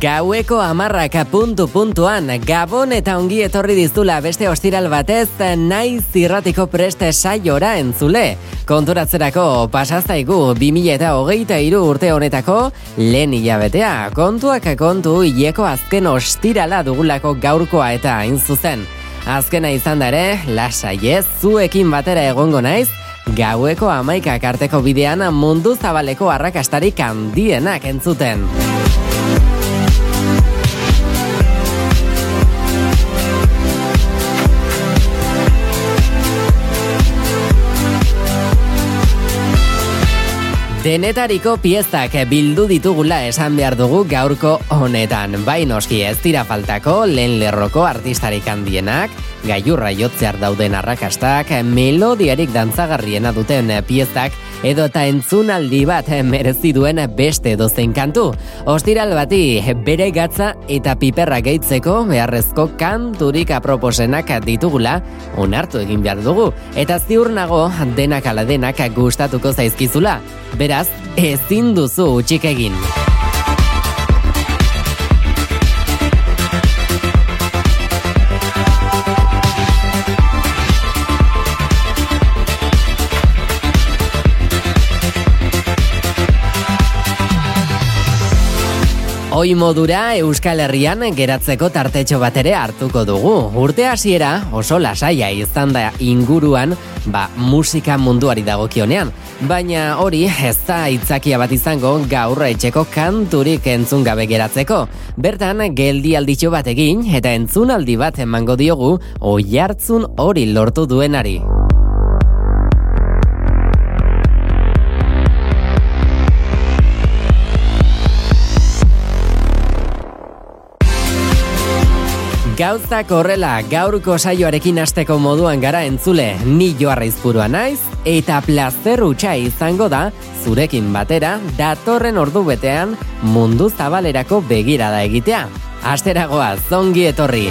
Gaueko amarraka puntu puntuan, Gabon eta ongi etorri dizula beste ostiral batez, nahi zirratiko preste saiora entzule. Konturatzerako pasaztaigu 2000 eta hogeita iru urte honetako lehen hilabetea. Kontuak kontu hileko azken ostirala dugulako gaurkoa eta hain zuzen. Azkena izan dare, lasaiez, zuekin batera egongo naiz, gaueko amaikak arteko bidean mundu zabaleko arrakastarik handienak entzuten. Denetariko piezak bildu ditugula esan behar dugu gaurko honetan. Bai noski ez dira faltako lehen lerroko artistarik handienak, gaiurra jotzear dauden arrakastak, melodiarik dantzagarriena duten piezak, edo eta entzunaldi bat merezi duen beste dozein kantu. Ostiral bati bere gatza eta piperra gehitzeko beharrezko kanturik aproposenak ditugula onartu egin behar dugu. Eta ziur nago denak ala denak gustatuko zaizkizula. Beraz, ezin duzu utxik egin. Oi modura Euskal Herrian geratzeko tartetxo bat ere hartuko dugu. Urte hasiera oso lasaia izan da inguruan, ba, musika munduari dagokionean. Baina hori ez da itzakia bat izango gaur etxeko kanturik entzun gabe geratzeko. Bertan geldi alditxo bat egin eta entzunaldi bat emango diogu oi hartzun hori lortu duenari. Gauzak horrela gaurko saioarekin hasteko moduan gara entzule ni joarra izpurua naiz eta plazer utxa izango da zurekin batera datorren ordu betean mundu zabalerako begirada egitea. Asteragoa zongi etorri.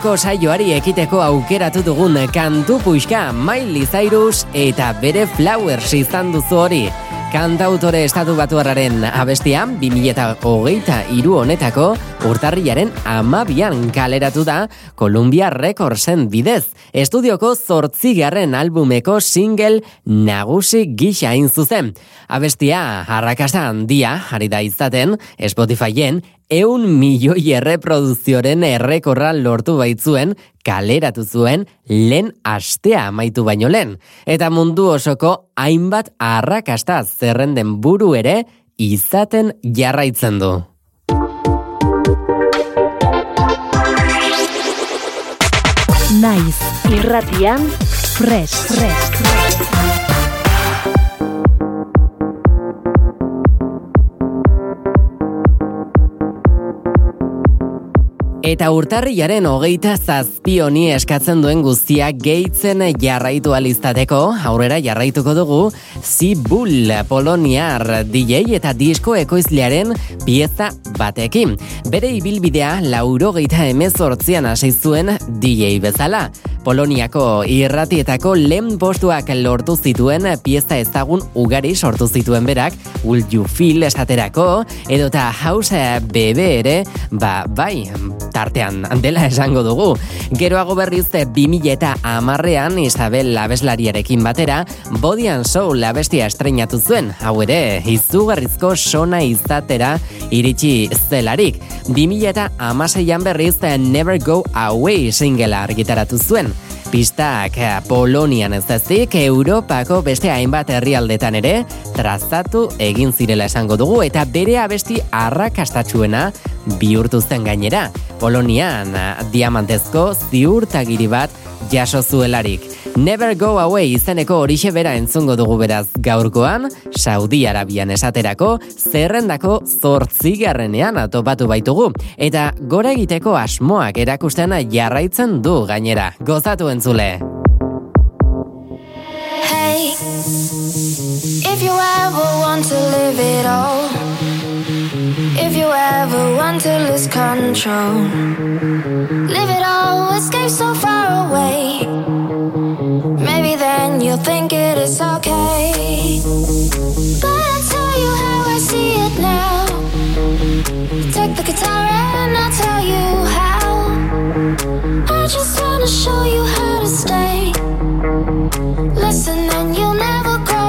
Gaurko saioari ekiteko aukeratu dugun kantu puxka Miley Cyrus eta bere Flowers izan duzu hori. Kantautore estatu batuarraren abestian, 2008 iru honetako, urtarriaren amabian kaleratu da Columbia Recordsen bidez. Estudioko zortzigarren albumeko single nagusi gisa zuzen. Abestia, harrakasta handia, ari da izaten, Spotifyen, eun milioi erreproduzioren errekorra lortu baitzuen, kaleratu zuen lehen astea amaitu baino lehen. Eta mundu osoko hainbat arrakasta zerrenden buru ere izaten jarraitzen du. Naiz, irratian, fresh, fresh, fresh. Eta urtarriaren hogeita zazpioni eskatzen duen guztia gehitzen jarraitu aliztateko, aurrera jarraituko dugu, Zibul Poloniar DJ eta disko ekoizlearen pieza batekin. Bere ibilbidea lauro geita emezortzian zuen DJ bezala. Poloniako irratietako lehen postuak lortu zituen pieza ezagun ugari sortu zituen berak, Will You Feel esaterako, edota House Bebe ere, ba, bai, tartean dela esango dugu. Geroago berriz 2000 eta amarrean Isabel Labeslariarekin batera, Body and Soul labestia estrenatu zuen, hau ere, izugarrizko sona izatera iritsi zelarik. 2000 eta amaseian berriz Never Go Away singela argitaratu zuen. Pistak eh, Polonian ez ezik, Europako beste hainbat herrialdetan ere, trazatu egin zirela esango dugu, eta bere abesti arrakastatxuena bihurtu zen gainera. Polonian, eh, diamantezko ziurtagiri bat jaso zuelarik. Never Go Away izeneko horixe bera entzungo dugu beraz gaurkoan, Saudi Arabian esaterako, zerrendako zortzigarrenean atopatu baitugu, eta gora egiteko asmoak erakusten jarraitzen du gainera, gozatu entzule. Hey, if you ever want to live it all, if you ever want to lose control, live it all, escape so far away. Maybe then you'll think it is okay. But I'll tell you how I see it now. Take the guitar and I'll tell you how. I just wanna show you how to stay. Listen and you'll never go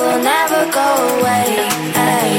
will never go away. Ay,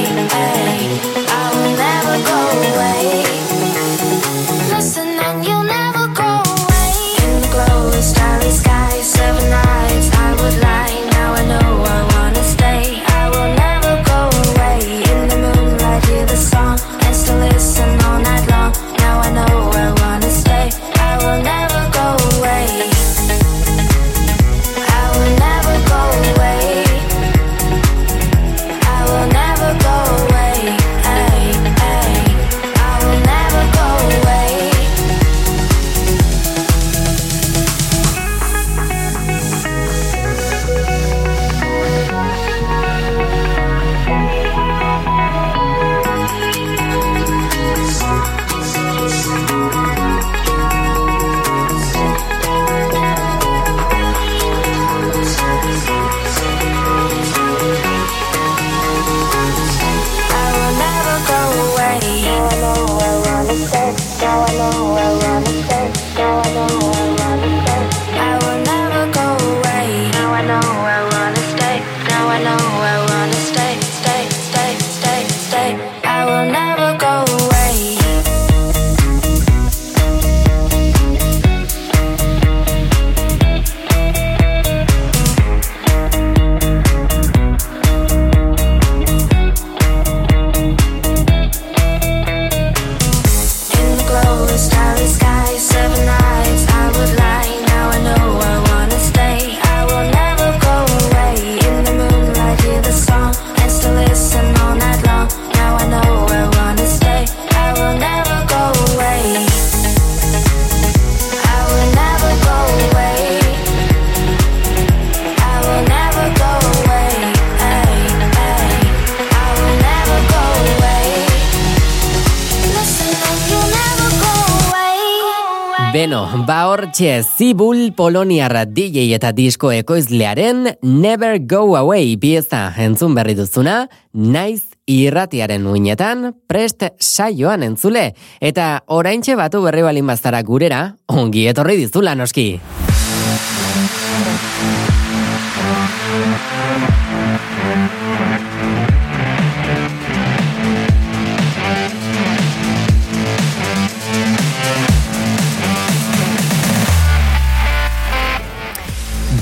hortxe Zibul Poloniarra DJ eta disko ekoizlearen Never Go Away pieza entzun berri duzuna, naiz irratiaren uinetan, prest saioan entzule, eta oraintxe batu berri balin baztara gurera, ongi etorri dizula noski.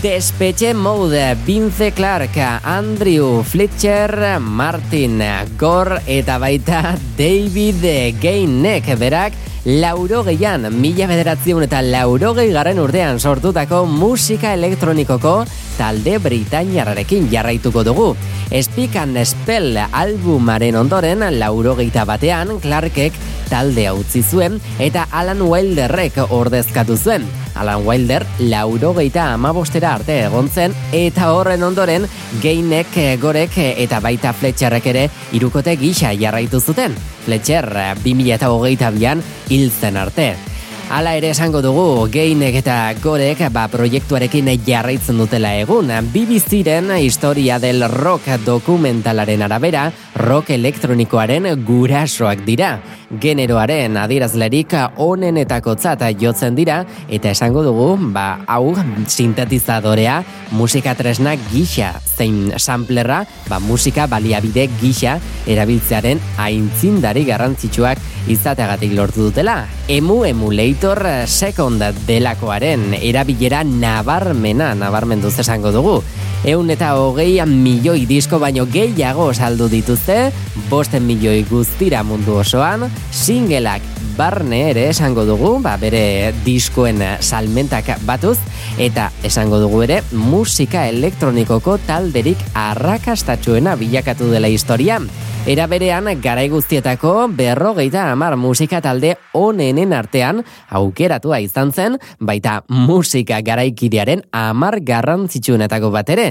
Despeche Mode, Vince Clark, Andrew Fletcher, Martin Gore eta baita David Gainek berak lauro gehian, mila bederatzen eta lauro garen urtean sortutako musika elektronikoko talde Britainiarrarekin jarraituko dugu. Speak and Spell albumaren ondoren lauro batean Clarkek talde utzi zuen eta Alan Wilderrek ordezkatu zuen. Alan Wilder lauro geita amabostera arte egon zen eta horren ondoren geinek gorek eta baita Fletcherrek ere irukote gisa jarraitu zuten. Fletcher 2008an hil zen arte. Hala ere esango dugu, geinek eta gorek ba, proiektuarekin jarraitzen dutela egun. BBCren historia del rock dokumentalaren arabera, rock elektronikoaren gurasoak dira. Generoaren adirazlerik onenetako tzata jotzen dira, eta esango dugu, ba, hau sintetizadorea musika tresna gisa, zein samplerra, ba, musika baliabide gisa erabiltzearen aintzindari garrantzitsuak izateagatik lortu dutela. Emu emulator second delakoaren erabilera nabarmena, nabarmendu esango dugu. Eun eta hogeian milioi disko baino gehiago saldu dituzte, bosten milioi guztira mundu osoan, singelak barne ere esango dugu, ba, bere diskoen salmentak batuz, eta esango dugu ere musika elektronikoko talderik arrakastatxuena bilakatu dela historia. Era berean, garai guztietako berrogeita amar musika talde onenen artean aukeratua izan zen, baita musika garaikidearen amar garrantzitsuenetako bat ere.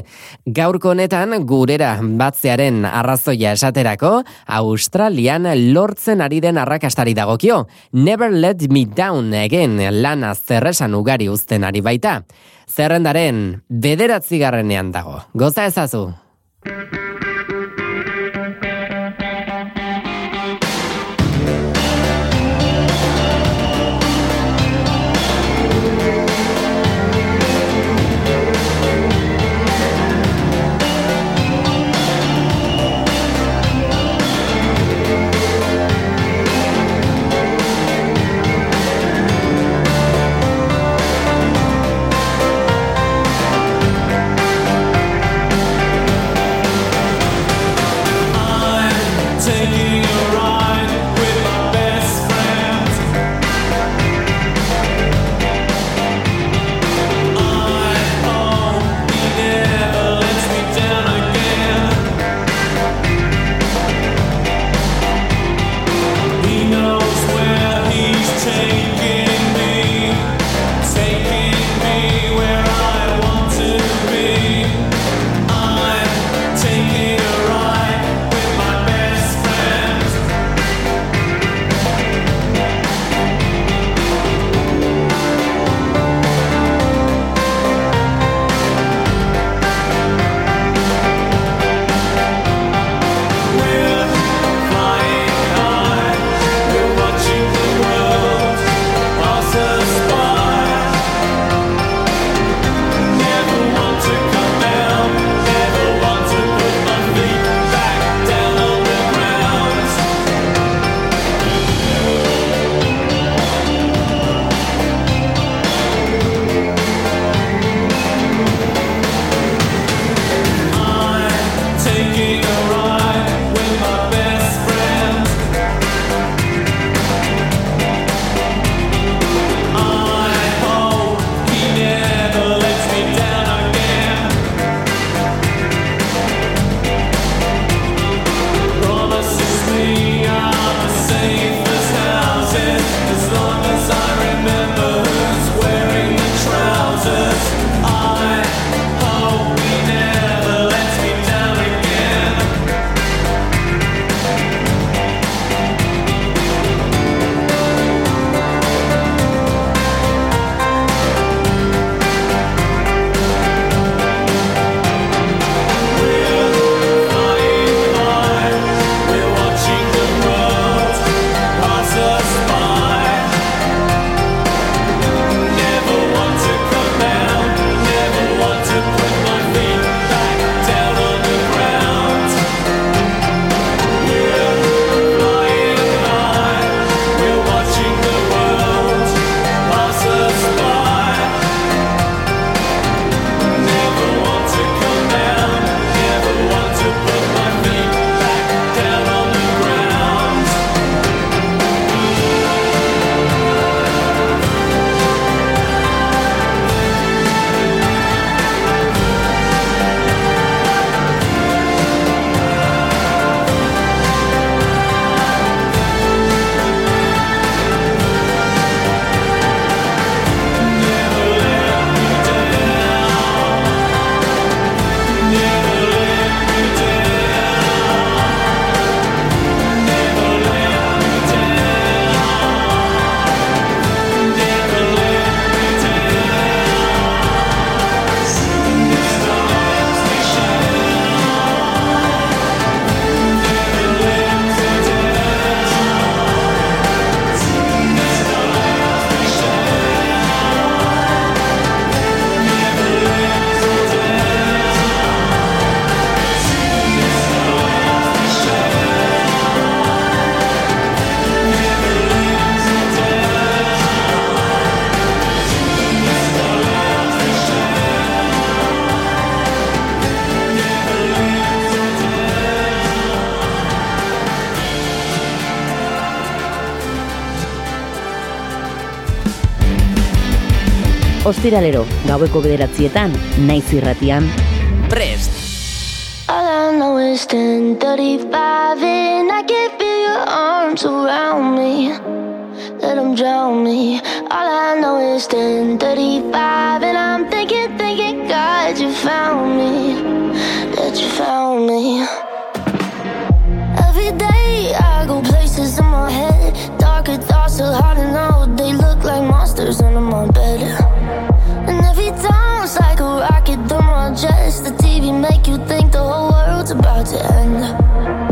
Gaurko honetan, gurera batzearen arrazoia esaterako, Australian lortzen ari den arrakastari dagokio. Never let me down again lana zerresan ugari uzten ari baita. Zerrendaren bederatzi garrenean dago. Goza ezazu. Ostiralero, gaueko bederatzietan, naiz irratian. Prest! All I know is 10:35 and I can feel your arms around me. Let them drown me. All I know is 10:35 and I'm thinking, thinking, God, you found me. That you found me. Every day I go places in my head. Darker thoughts are hard to know. They look like monsters under my bed. Chest. The TV make you think the whole world's about to end.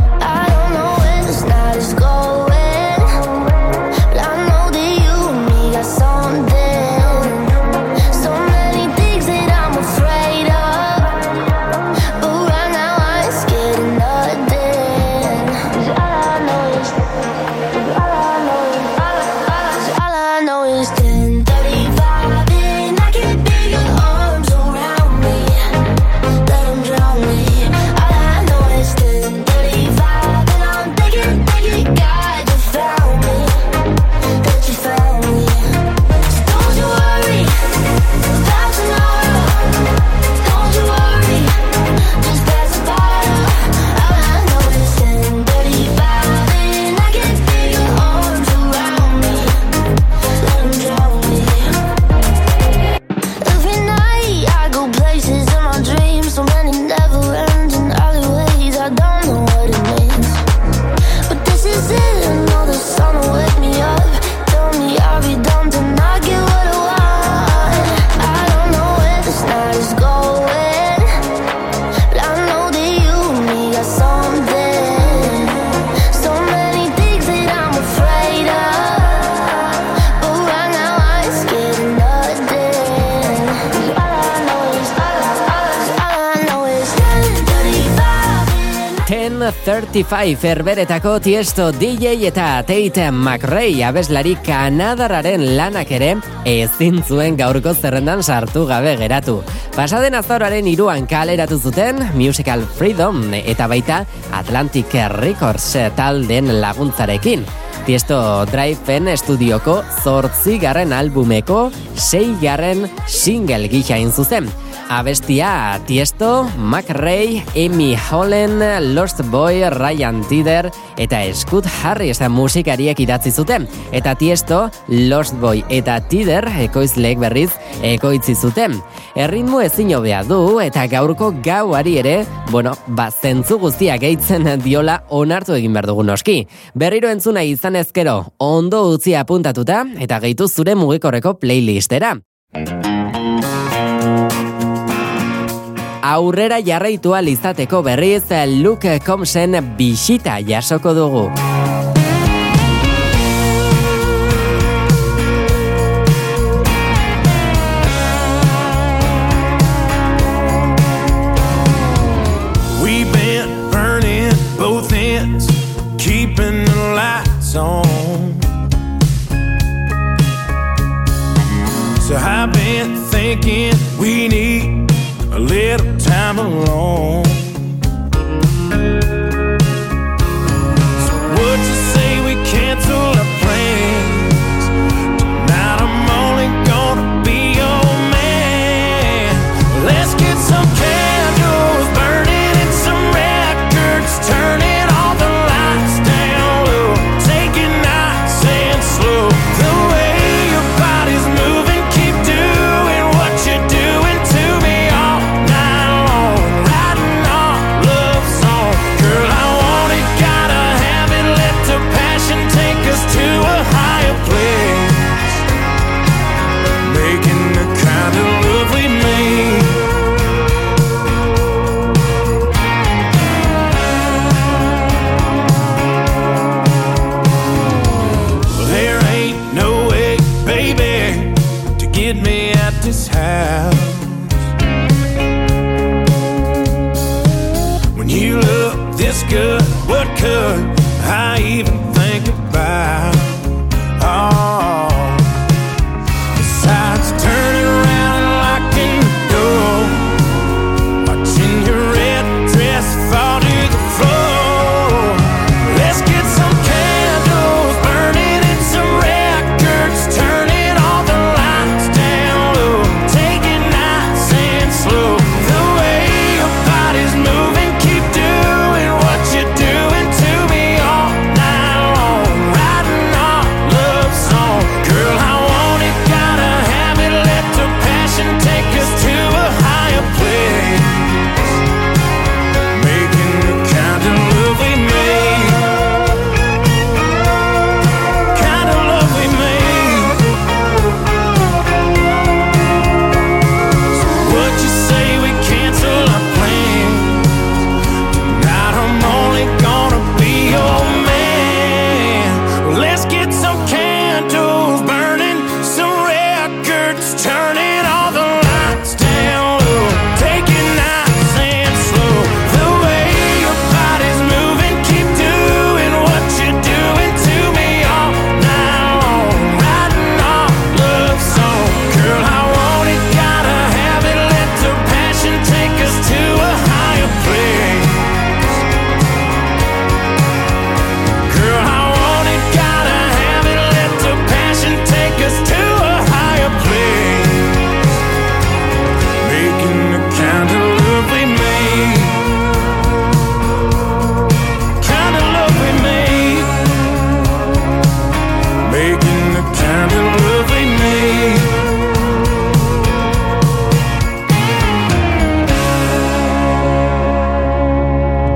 1035 erberetako tiesto DJ eta Tate McRae abeslari kanadararen lanak ere ezin zuen gaurko zerrendan sartu gabe geratu. Pasaden azoraren iruan kaleratu zuten Musical Freedom eta baita Atlantic Records talden laguntzarekin. Tiesto Drive-en estudioko zortzigarren albumeko seigarren single gisa zuzen. Abestia Tiesto, McRae, Amy Holland, Lost Boy, Ryan Tider eta Scott Harris musikariek idatzi zuten. Eta Tiesto, Lost Boy eta Tider ekoizleek berriz ekoitzi zuten. Erritmo ezin hobea du eta gaurko gauari ere, bueno, ba zentzu guztiak gehitzen diola onartu egin behar dugu noski. Berriro entzuna izan ezkero, ondo utzi apuntatuta eta gehitu zure mugikorreko playlistera. Aurrera jarraitu izateko berriz Luke Combsen bisita jasoko dugu.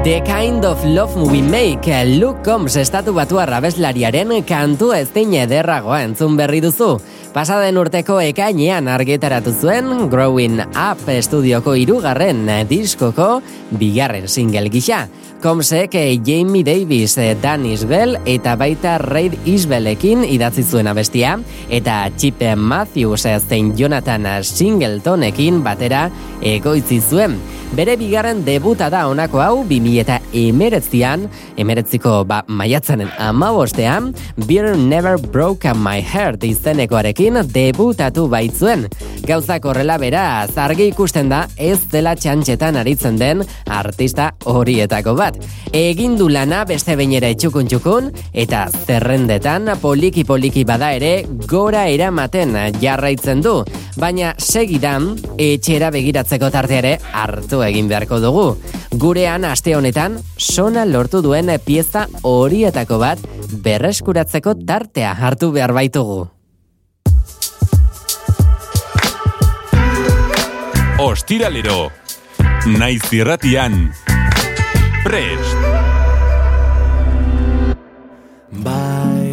The Kind of Love We Make, Luke Combs estatu batu arrabeslariaren kantu ez ederragoa entzun berri duzu. Pasaden urteko ekainean argitaratu zuen Growing Up estudioko irugarren diskoko bigarren single gisa. Komsek eh, Jamie Davis, eh, Dan Isbell eta baita Reid Isbellekin idatzi zuen abestia eta Chip Matthews eh, zein Jonathan Singletonekin batera egoitzi zuen. Bere bigarren debuta da honako hau 2000 eta emeretzian, emeretziko ba, maiatzanen amabostean, Beer Never Broke My Heart izenekoarekin debutatu baitzuen. Gauzak horrela bera, zargi ikusten da ez dela txantxetan aritzen den artista horietako bat. Egin du lana beste bainera etxukun txukun, eta zerrendetan poliki poliki bada ere gora eramaten jarraitzen du. Baina segidan, etxera begiratzeko tarte ere hartu egin beharko dugu. Gurean aste honetan, sona lortu duen pieza horietako bat berreskuratzeko tartea hartu behar baitugu. Ostiralero, naiz irratian, prest! Bai,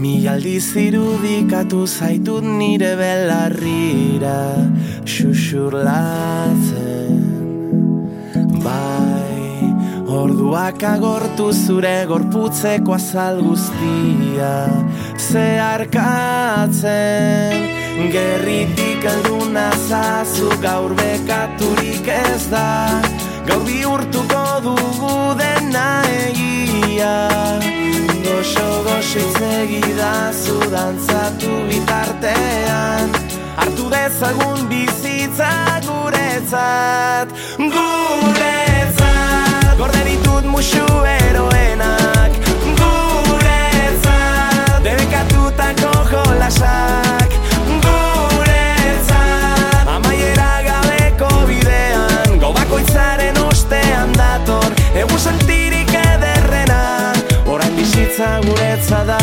mi aldiz irudikatu zaitut nire belarrira xuxurlatzen. Bai, orduak agortu zure gorputzeko azal guztia zeharkatzen. Gerritik alduna zazu gaur bekaturik ez da Gaur bihurtuko egidazu dantzatu bitartean. Hartu dezagun bizitza guretzat Guretzat. Gorde ditut musu eroenak Guretzat. Debekatutako jolasak Guretzat. Amaiera gabeko bidean Gau bakoitzaren ostean dator Egu sentirik ederrena. Orain bizitza guretza da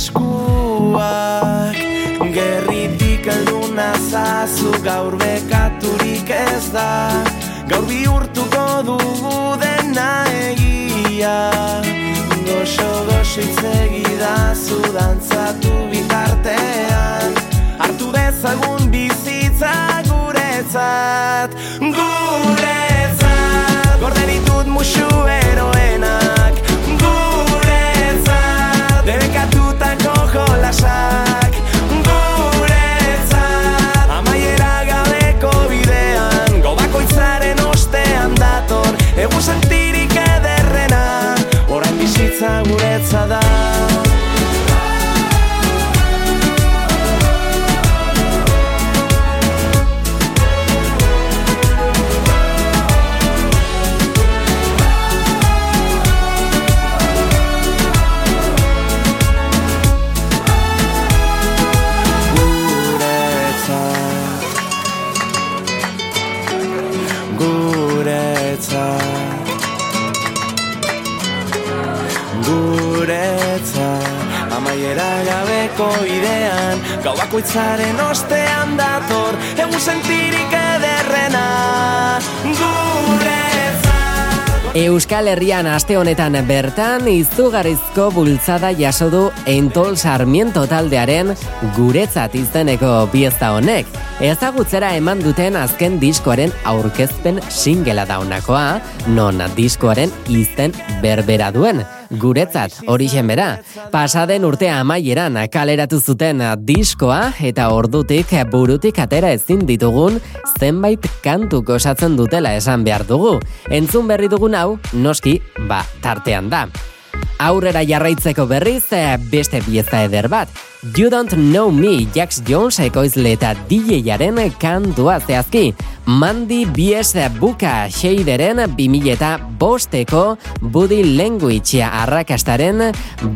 eskuak. Gerritik alduna zazu gaur bekaturik ez da. Gaur bihurtuko dugu dena egia. Goxo goxitz egidazu dantzatu bitartean. Hartu dezagun bizitza guretzat Guretzat. Gorde ditut musu eroenak Gau bakoitzaren ostean dator Egu sentirik ederrena Guretzat Euskal Herrian aste honetan bertan izugarrizko bultzada jaso du Entol Sarmiento taldearen guretzat izeneko pieza honek. Ezagutzera eman duten azken diskoaren aurkezpen singela daunakoa, non diskoaren izen berbera duen. Guretzat, hori bera. Pasaden urtea amaieran kaleratu zuten diskoa eta ordutik burutik atera ezin ditugun zenbait kantuk osatzen dutela esan behar dugu. Entzun berri dugun hau, noski, ba, tartean da. Aurrera jarraitzeko berriz eh, beste pieza eder bat. You Don't Know Me, Jax Jones ekoizle eta DJ-aren kantua zehazki. Mandy Bies Buka Shaderen 2000 eta bosteko Body Language arrakastaren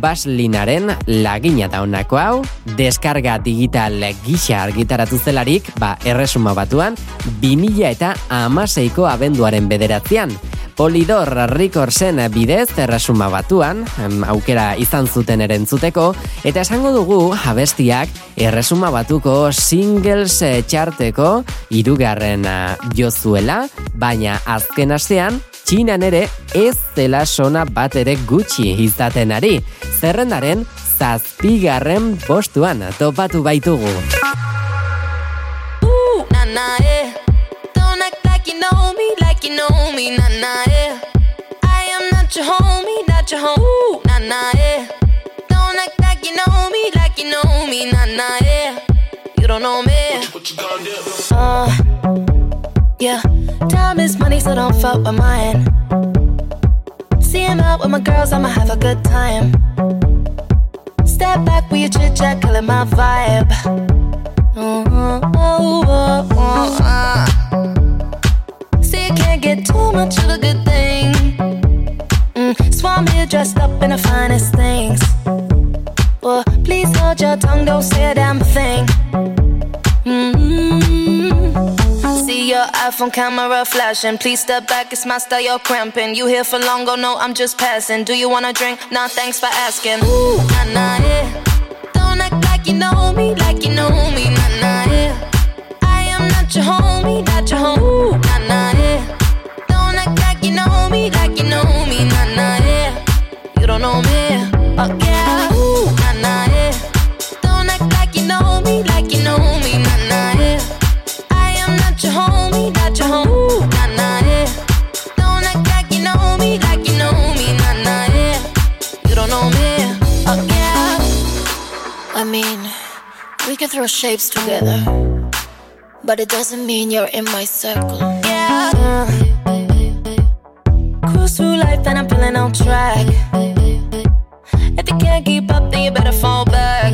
baslinaren lagina da honako hau. Deskarga digital gisa argitaratu zelarik, ba, erresuma batuan, 2000 eta amaseiko abenduaren bederatzean. Polidor Recordsen bidez erresuma batuan, aukera izan zuten erentzuteko, eta esango dugu abestiak erresuma batuko singles eh, txarteko irugarren eh, jozuela, baina azken astean, Txinan ere ez dela sona bat ere gutxi izaten ari. Zerrendaren zazpigarren postuan topatu baitugu. Ooh, nah, nah, yeah. Don't act like you know me, you know me, nah, nah, yeah. I am not your homie, not your home. Ooh, nah, nah, yeah. Don't act like you know me, like you know me, nah, nah, yeah. You don't know me. What, you, what you do? Uh, yeah. Time is money, so don't fuck with mine. See him out with my girls, I'ma have a good time. Step back with your chit chat, killing my vibe. Oh, oh, oh, can't get too much of a good thing. Mm, so I'm here dressed up in the finest things. Well, please hold your tongue, don't say a damn thing. mm See your iPhone camera flashing. Please step back, it's my style, you're cramping. You here for long, oh no, I'm just passing. Do you wanna drink? Nah, thanks for asking. Ooh, nah, nah, yeah. Don't act like you know me, like you know me, nah, nah, yeah. Not your homie, not your. Ooh, nah, nah, yeah. Don't act like you know me, like you know me, nah, nah, yeah. You don't know me, oh yeah. Ooh, nah, nah, yeah. Don't act like you know me, like you know me, nah, nah, yeah. I am not your homie, not your. Ooh, nah, nah, yeah. Don't act like you know me, like you know me, nah, nah, yeah. You don't know me, oh yeah. I mean, we can throw shapes together, but it doesn't mean you're in my circle. Yeah. Cruise through life and I'm feeling on track. If you can't keep up, then you better fall back.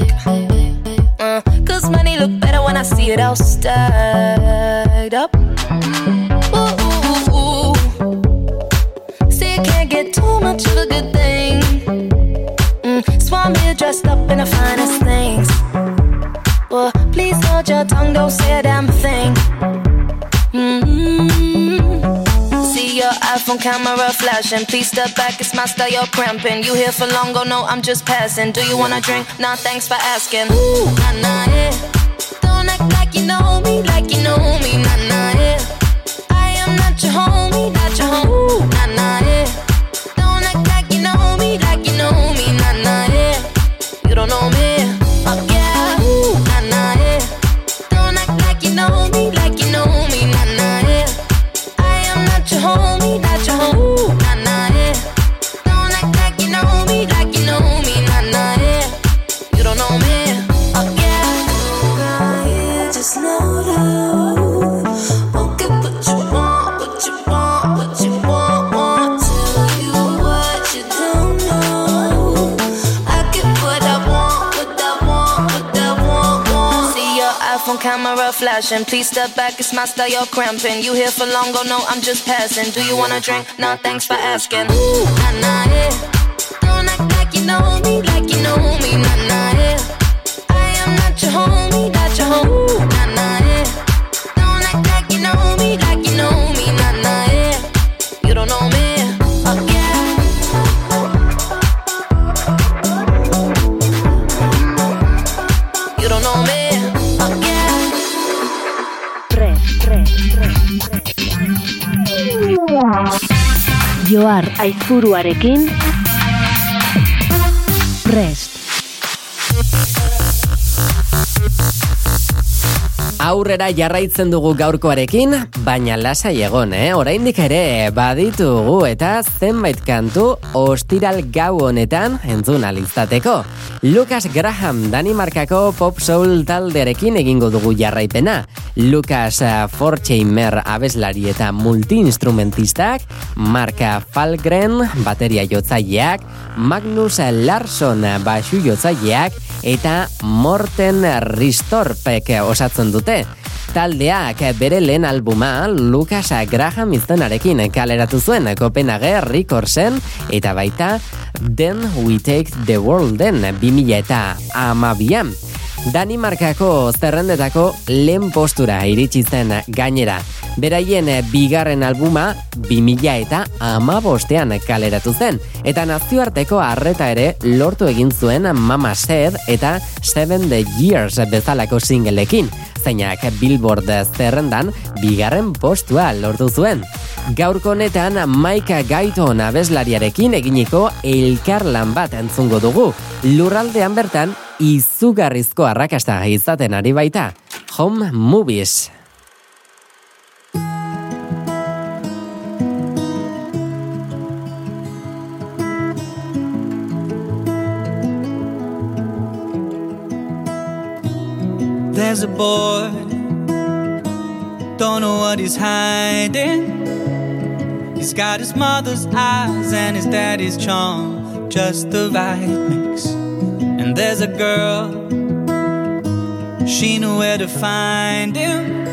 Uh, Cause money look better when I see it all stacked up. Ooh, ooh, ooh. See, you can't get too much of a good thing. Mm, so I'm here dressed up in the finest things. Your tongue, don't say a damn thing. Mm-hmm. See your iPhone camera flashing. Please step back, it's my style, you're cramping. You here for long, oh no, I'm just passing. Do you wanna drink? Nah, thanks for asking. Ooh, nah, nah, yeah. Don't act like you know me, like you know me, nah, nah, yeah. I am not your homie, not your. Ooh, nah, iPhone camera flashing. Please step back, it's my style, you're cramping. You here for long, oh no, I'm just passing. Do you wanna drink? Nah, thanks for asking. Ooh, nah, nah, yeah. Don't act like you know me, like you know me, nah, nah, yeah. I am not your homie, not your. Ooh, nah, nah, yeah. Don't act like you know me, Joar aizuruarekin Prest. Aurrera jarraitzen dugu gaurkoarekin, baina lasai egon, eh? Oraindik ere baditugu eta zenbait kantu ostiral gau honetan entzun alizateko. Lucas Graham Danimarkako pop soul taldearekin egingo dugu jarraipena. Lucas Forcheimer abeslari eta multiinstrumentistak, Marka Falgren bateria jotzaileak, Magnus Larsson basu jotzaileak, eta Morten Ristorpek osatzen dute. Taldeak bere lehen albuma Lucas Graham izenarekin kaleratu zuen Copenhague Recordsen eta baita Then We Take the Worlden 2000 eta amabian. Danimarkako zerrendetako lehen postura iritsi zen gainera. Beraien bigarren albuma 2000 eta amabostean kaleratu zen. Eta nazioarteko harreta ere lortu egin zuen Mama Said eta Seven the Years bezalako singleekin. Zeinak Billboard zerrendan bigarren postua lortu zuen. Gaurko honetan Maika Gaiton abeslariarekin eginiko elkarlan bat entzungo dugu. Lurraldean bertan izugarrizko arrakasta izaten ari baita. Home Movies. There's a boy, don't know what he's hiding. He's got his mother's eyes and his daddy's charm, just the right mix. And there's a girl, she knew where to find him.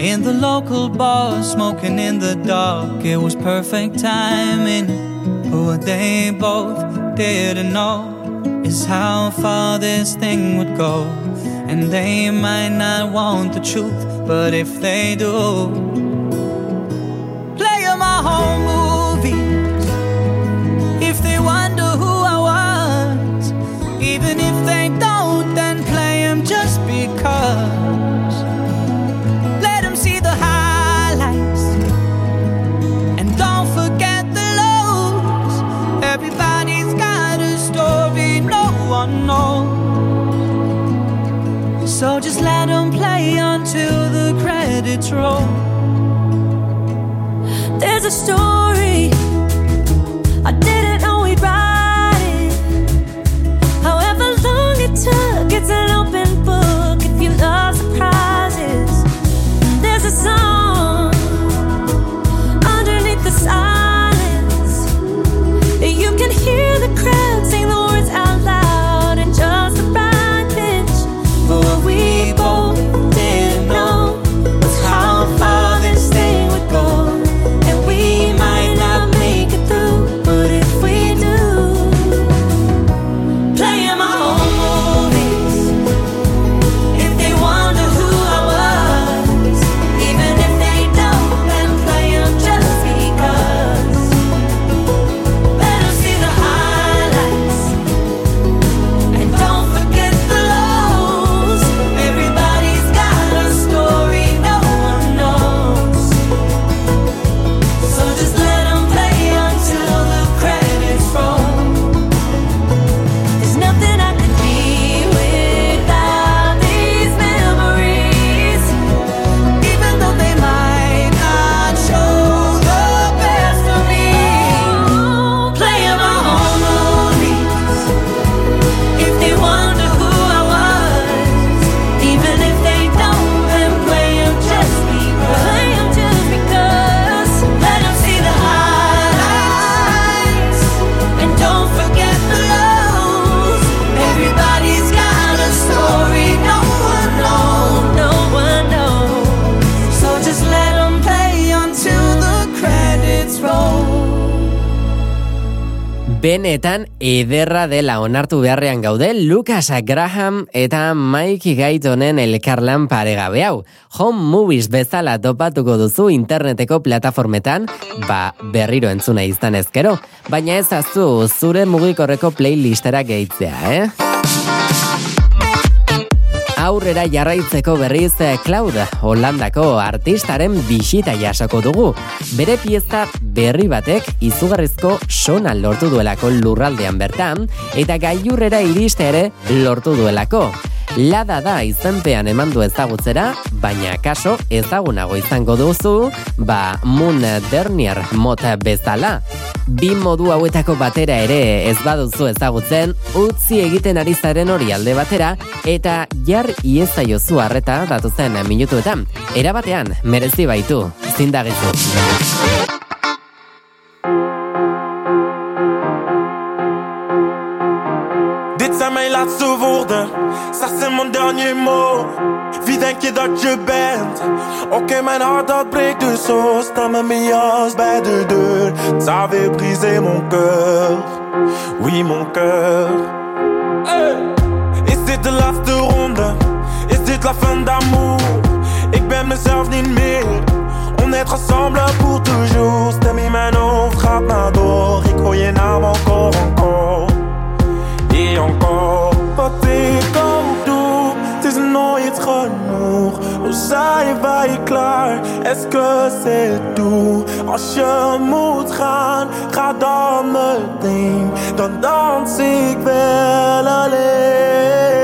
In the local bar, smoking in the dark, it was perfect timing. But what they both didn't know is how far this thing would go. And they might not want the truth, but if they do, because. Let 'em see the highlights, and don't forget the lows. Everybody's got a story no one knows. So just let them play until the credits roll. There's a story Benetan ederra dela onartu beharrean gaude Lucas Graham eta Mike Gaitonen elkarlan paregabe hau. Home Movies bezala topatuko duzu interneteko plataformetan, ba berriro entzuna izan ezkero, baina ez azu zure mugikorreko playlistera gehitzea, eh? Aurrera jarraitzeko berriz eh, Cloud, Holandako artistaren bisita jasoko dugu. Bere pieza berri batek izugarrizko sona lortu duelako lurraldean bertan, eta gailurrera iriste ere lortu duelako. Lada da izenpean eman du ezagutzera, baina kaso ezagunago izango duzu, ba Moon Dernier mota bezala. Bi modu hauetako batera ere ez baduzu ezagutzen, utzi egiten ari zaren hori alde batera, eta jar iezaiozu harreta datuzen minutuetan. Erabatean, merezi baitu, zindagizu. Dit zijn mijn laatste woorden, ça c'est mon dernier mot. Wie denk je dat je bent? Oké, mijn hart dat breekt dus zo. Sta met mijn jas bij de deur. Ça brisé mon cœur, oui mon cœur. Hey. Dit de laatste ronde? Is dit la fin d'amour? Ik ben mezelf niet meer. On est ensemble pour toujours. Stem in mijn hoofd gaat maar door. Ik hoor je naam encore, encore. Et encore, wat ik ook doe, het is nooit genoeg. Hoe zijn wij klaar? Est-ce que c'est tout? Als je moet gaan, ga dan meteen. Dan dans ik wel alleen.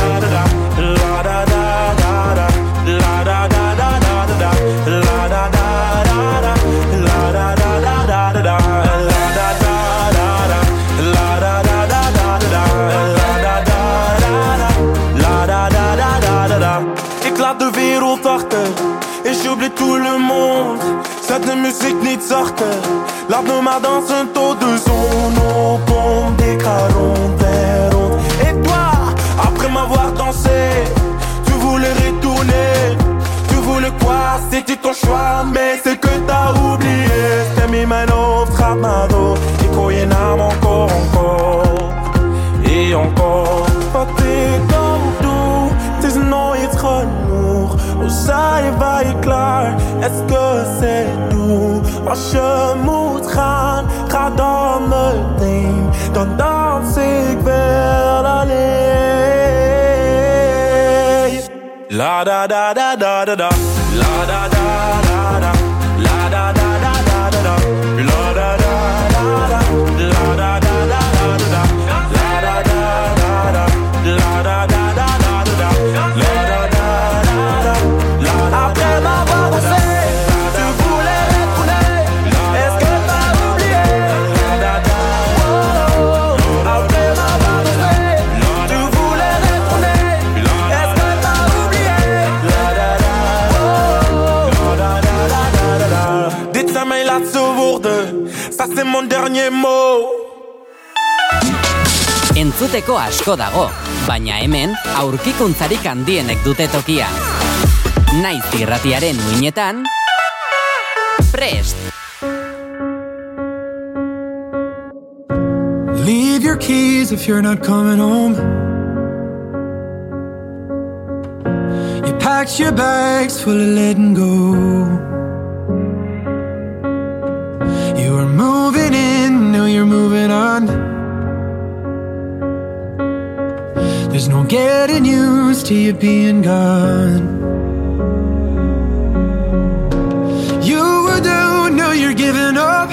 Muziek niet zachter Laat me maar dansen tot de zon opkomt Ik ga rond Et toi, après m'avoir dansé Tu voulais retourner. Tu voulais quoi, c'était ton choix Mais c'est que klaar? Que c'est tout? Als je moet gaan. Ga dan meteen Dan dans ik wel alleen. La da da da da da da. La da da da da Mijn laatste woorden, ça c'est mon dernier mot. Entzuteko asko dago, baina hemen aurkikuntzarik handienek dute tokia. Naiz irratiaren muinetan, prest! Leave your keys if you're not coming home. You packed your bags full of letting go. Moving. There's no getting used to you being gone. You were down, now you're giving up.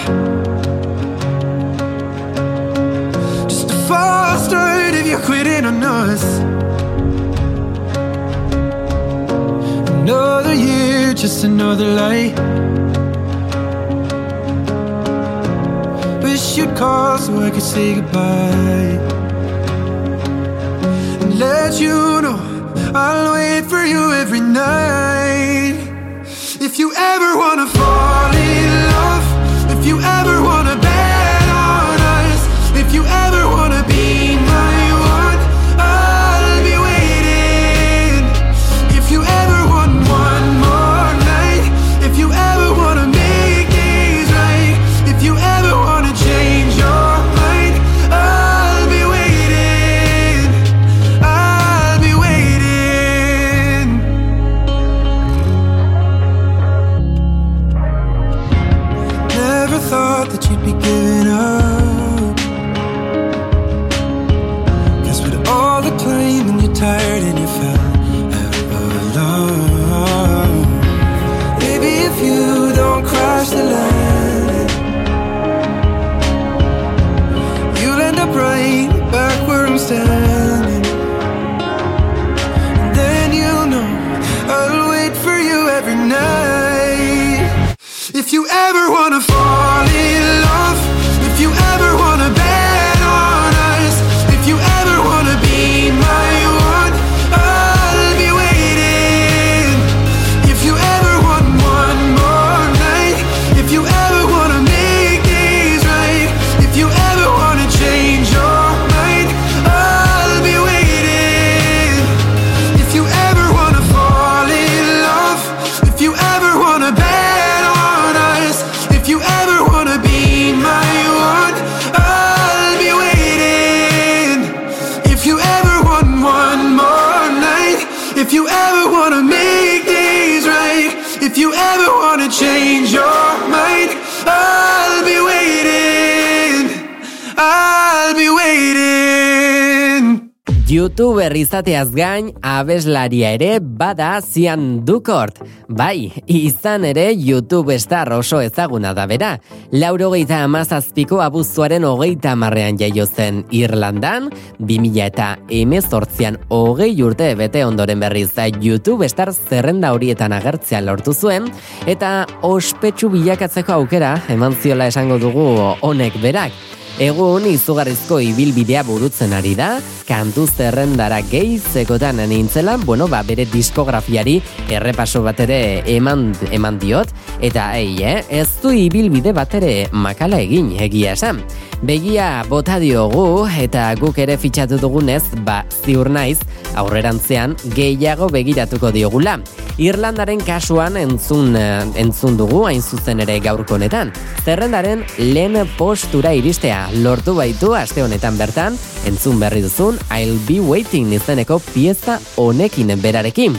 Just a false start if you're quitting on us. Another year, just another lie. Wish you'd call so I could say goodbye. And let you know I'll wait for you every night. If you ever wanna fall in love, if you ever wanna thought that you'd be giving up. Cause with all the claiming, you're tired and you fell out of love. Maybe if you don't cross the line, you'll end up right back where I'm standing. And then you'll know I'll wait for you every night. If you ever want. YouTuber izateaz gain, abeslaria ere bada zian dukort. Bai, izan ere YouTube star oso ezaguna da bera. Laurogeita amazazpiko abuztuaren hogeita marrean jaio zen Irlandan, 2000 eta emezortzian hogei urte bete ondoren berriz da YouTube star zerrenda horietan agertzea lortu zuen, eta ospetsu bilakatzeko aukera eman ziola esango dugu honek berak. Egun izugarrizko ibilbidea burutzen ari da, kantu zerrendara gehitzekotan nintzela, bueno, ba, bere diskografiari errepaso bat ere eman, eman diot, eta ei, eh, ez du ibilbide bat ere makala egin egia esan. Begia bota diogu eta guk ere fitxatu dugunez, ba, ziur naiz, aurrerantzean gehiago begiratuko diogula. Irlandaren kasuan entzun, eh, entzun dugu hain zuzen ere gaurko honetan. Zerrendaren lehen postura iristea lortu baitu aste honetan bertan, entzun berri duzun I'll Be Waiting izeneko pieza honekin berarekin.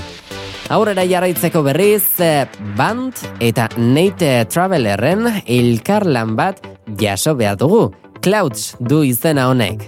Aurrera jarraitzeko berriz, eh, Band eta Nate Travelerren elkarlan bat jaso behar dugu. Clouds du izena honek.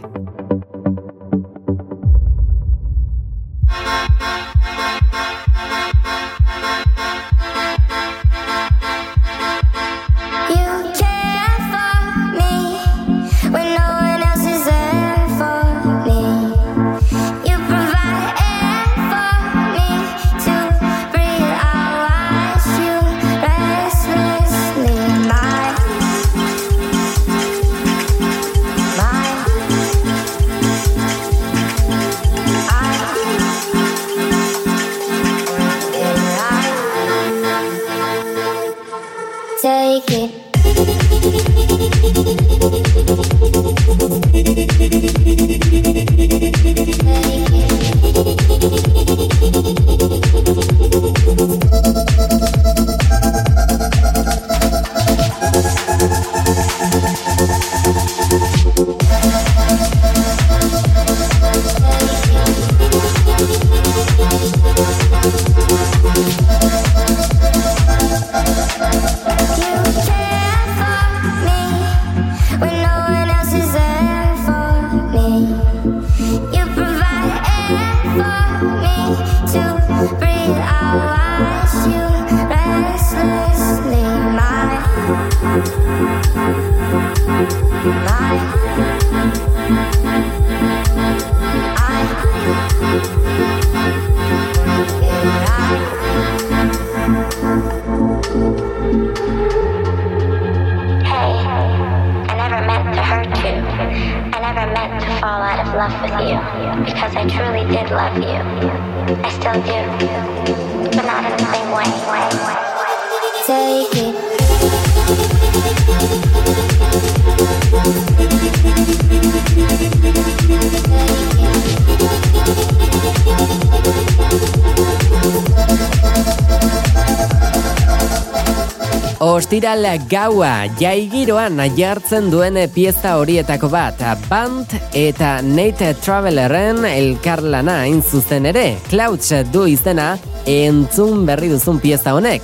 Ostiral gaua jaigiroan jartzen duen pieza horietako bat, Band eta Nate Travelerren elkarlana hain zuzen ere, Clouds du izena entzun berri duzun pieza honek.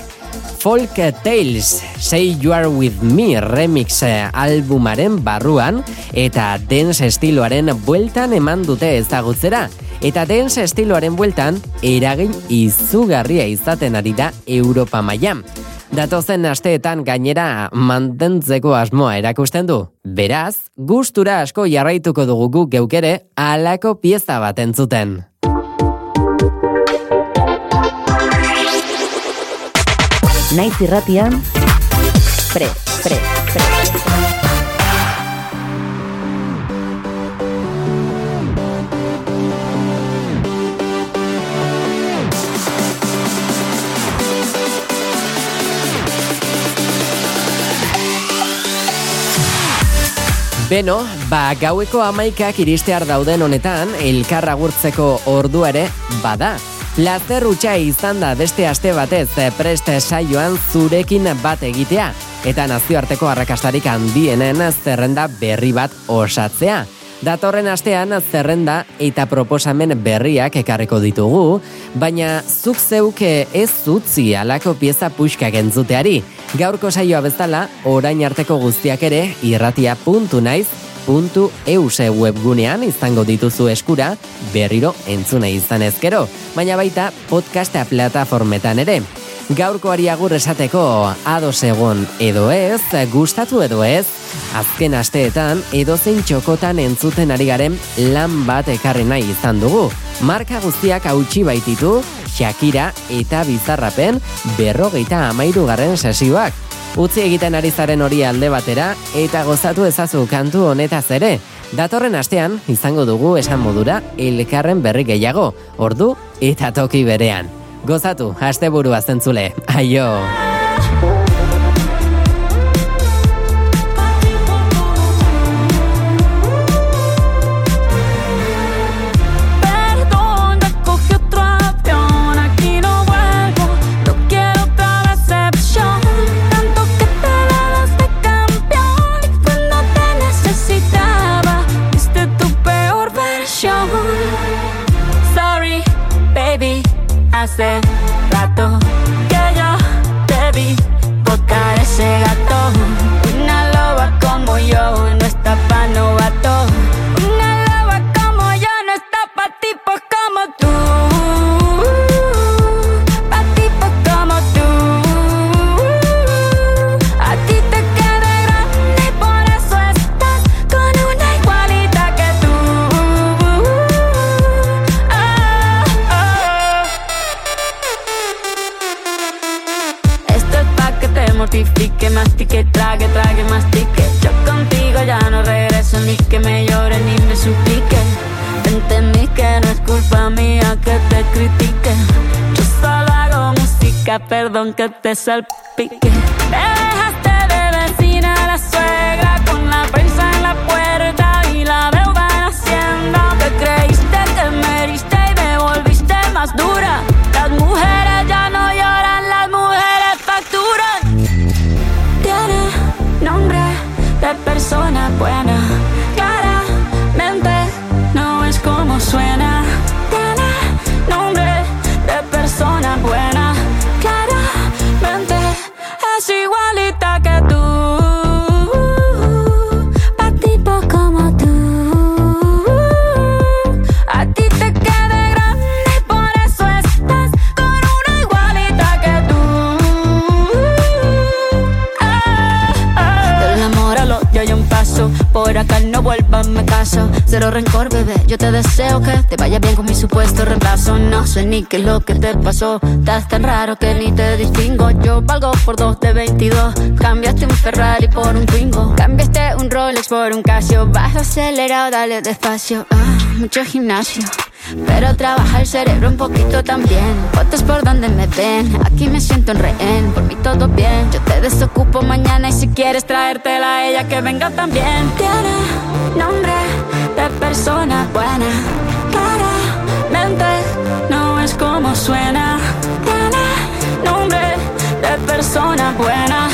Folk Tales, Say You Are With Me remix albumaren barruan eta dance estiloaren bueltan eman dute ezagutzera. Eta dance estiloaren bueltan eragin izugarria izaten ari da Europa mailan. Datozen asteetan gainera mantentzeko asmoa erakusten du. Beraz, gustura asko jarraituko dugu guk geukere alako pieza bat entzuten. Naiz irratian, pre, pre, pre. Beno, ba, gaueko amaikak iristear dauden honetan, elkar agurtzeko ordua ere bada. Plazer utxa izan da beste aste batez eh, preste saioan zurekin bat egitea, eta nazioarteko arrakastarik handienen zerrenda berri bat osatzea. Datorren astean zerrenda eta proposamen berriak ekarriko ditugu, baina zuk zeuke ez zutzi alako pieza puxkak entzuteari. Gaurko saioa bezala, orain arteko guztiak ere irratia.naiz euse webgunean izango dituzu eskura berriro entzune izan ezkero, baina baita podcastea plataformetan ere. Gaurkoari agur esateko ados egon edo ez, gustatu edo ez, azken asteetan edozein txokotan entzuten ari garen lan bat ekarri nahi izan dugu. Marka guztiak hautsi baititu, Shakira eta Bizarrapen berrogeita amairu garren sesioak. Utzi egiten ari zaren hori alde batera eta gozatu ezazu kantu honetaz ere. Datorren astean izango dugu esan modura elkarren berri gehiago, ordu eta toki berean. Gozatu, asteburua zentzule. Aio! yourself igualita caso. Cero rencor, bebé. Yo te deseo que te vaya bien con mi supuesto reemplazo. No sé ni qué es lo que te pasó. Estás tan raro que ni te distingo. Yo valgo por dos de 22. Cambiaste un Ferrari por un Twingo. Cambiaste un Rolex por un Casio. Vas acelerado, dale despacio. Ah, mucho gimnasio. Pero trabaja el cerebro un poquito también. Fotos por donde me ven. Aquí me siento en rehén. Por mí todo bien. Yo te desocupo mañana y si quieres traértela a ella que venga también. Tiene nombre persona buena. Claramente no es como suena. Tiene nombre de persona buena.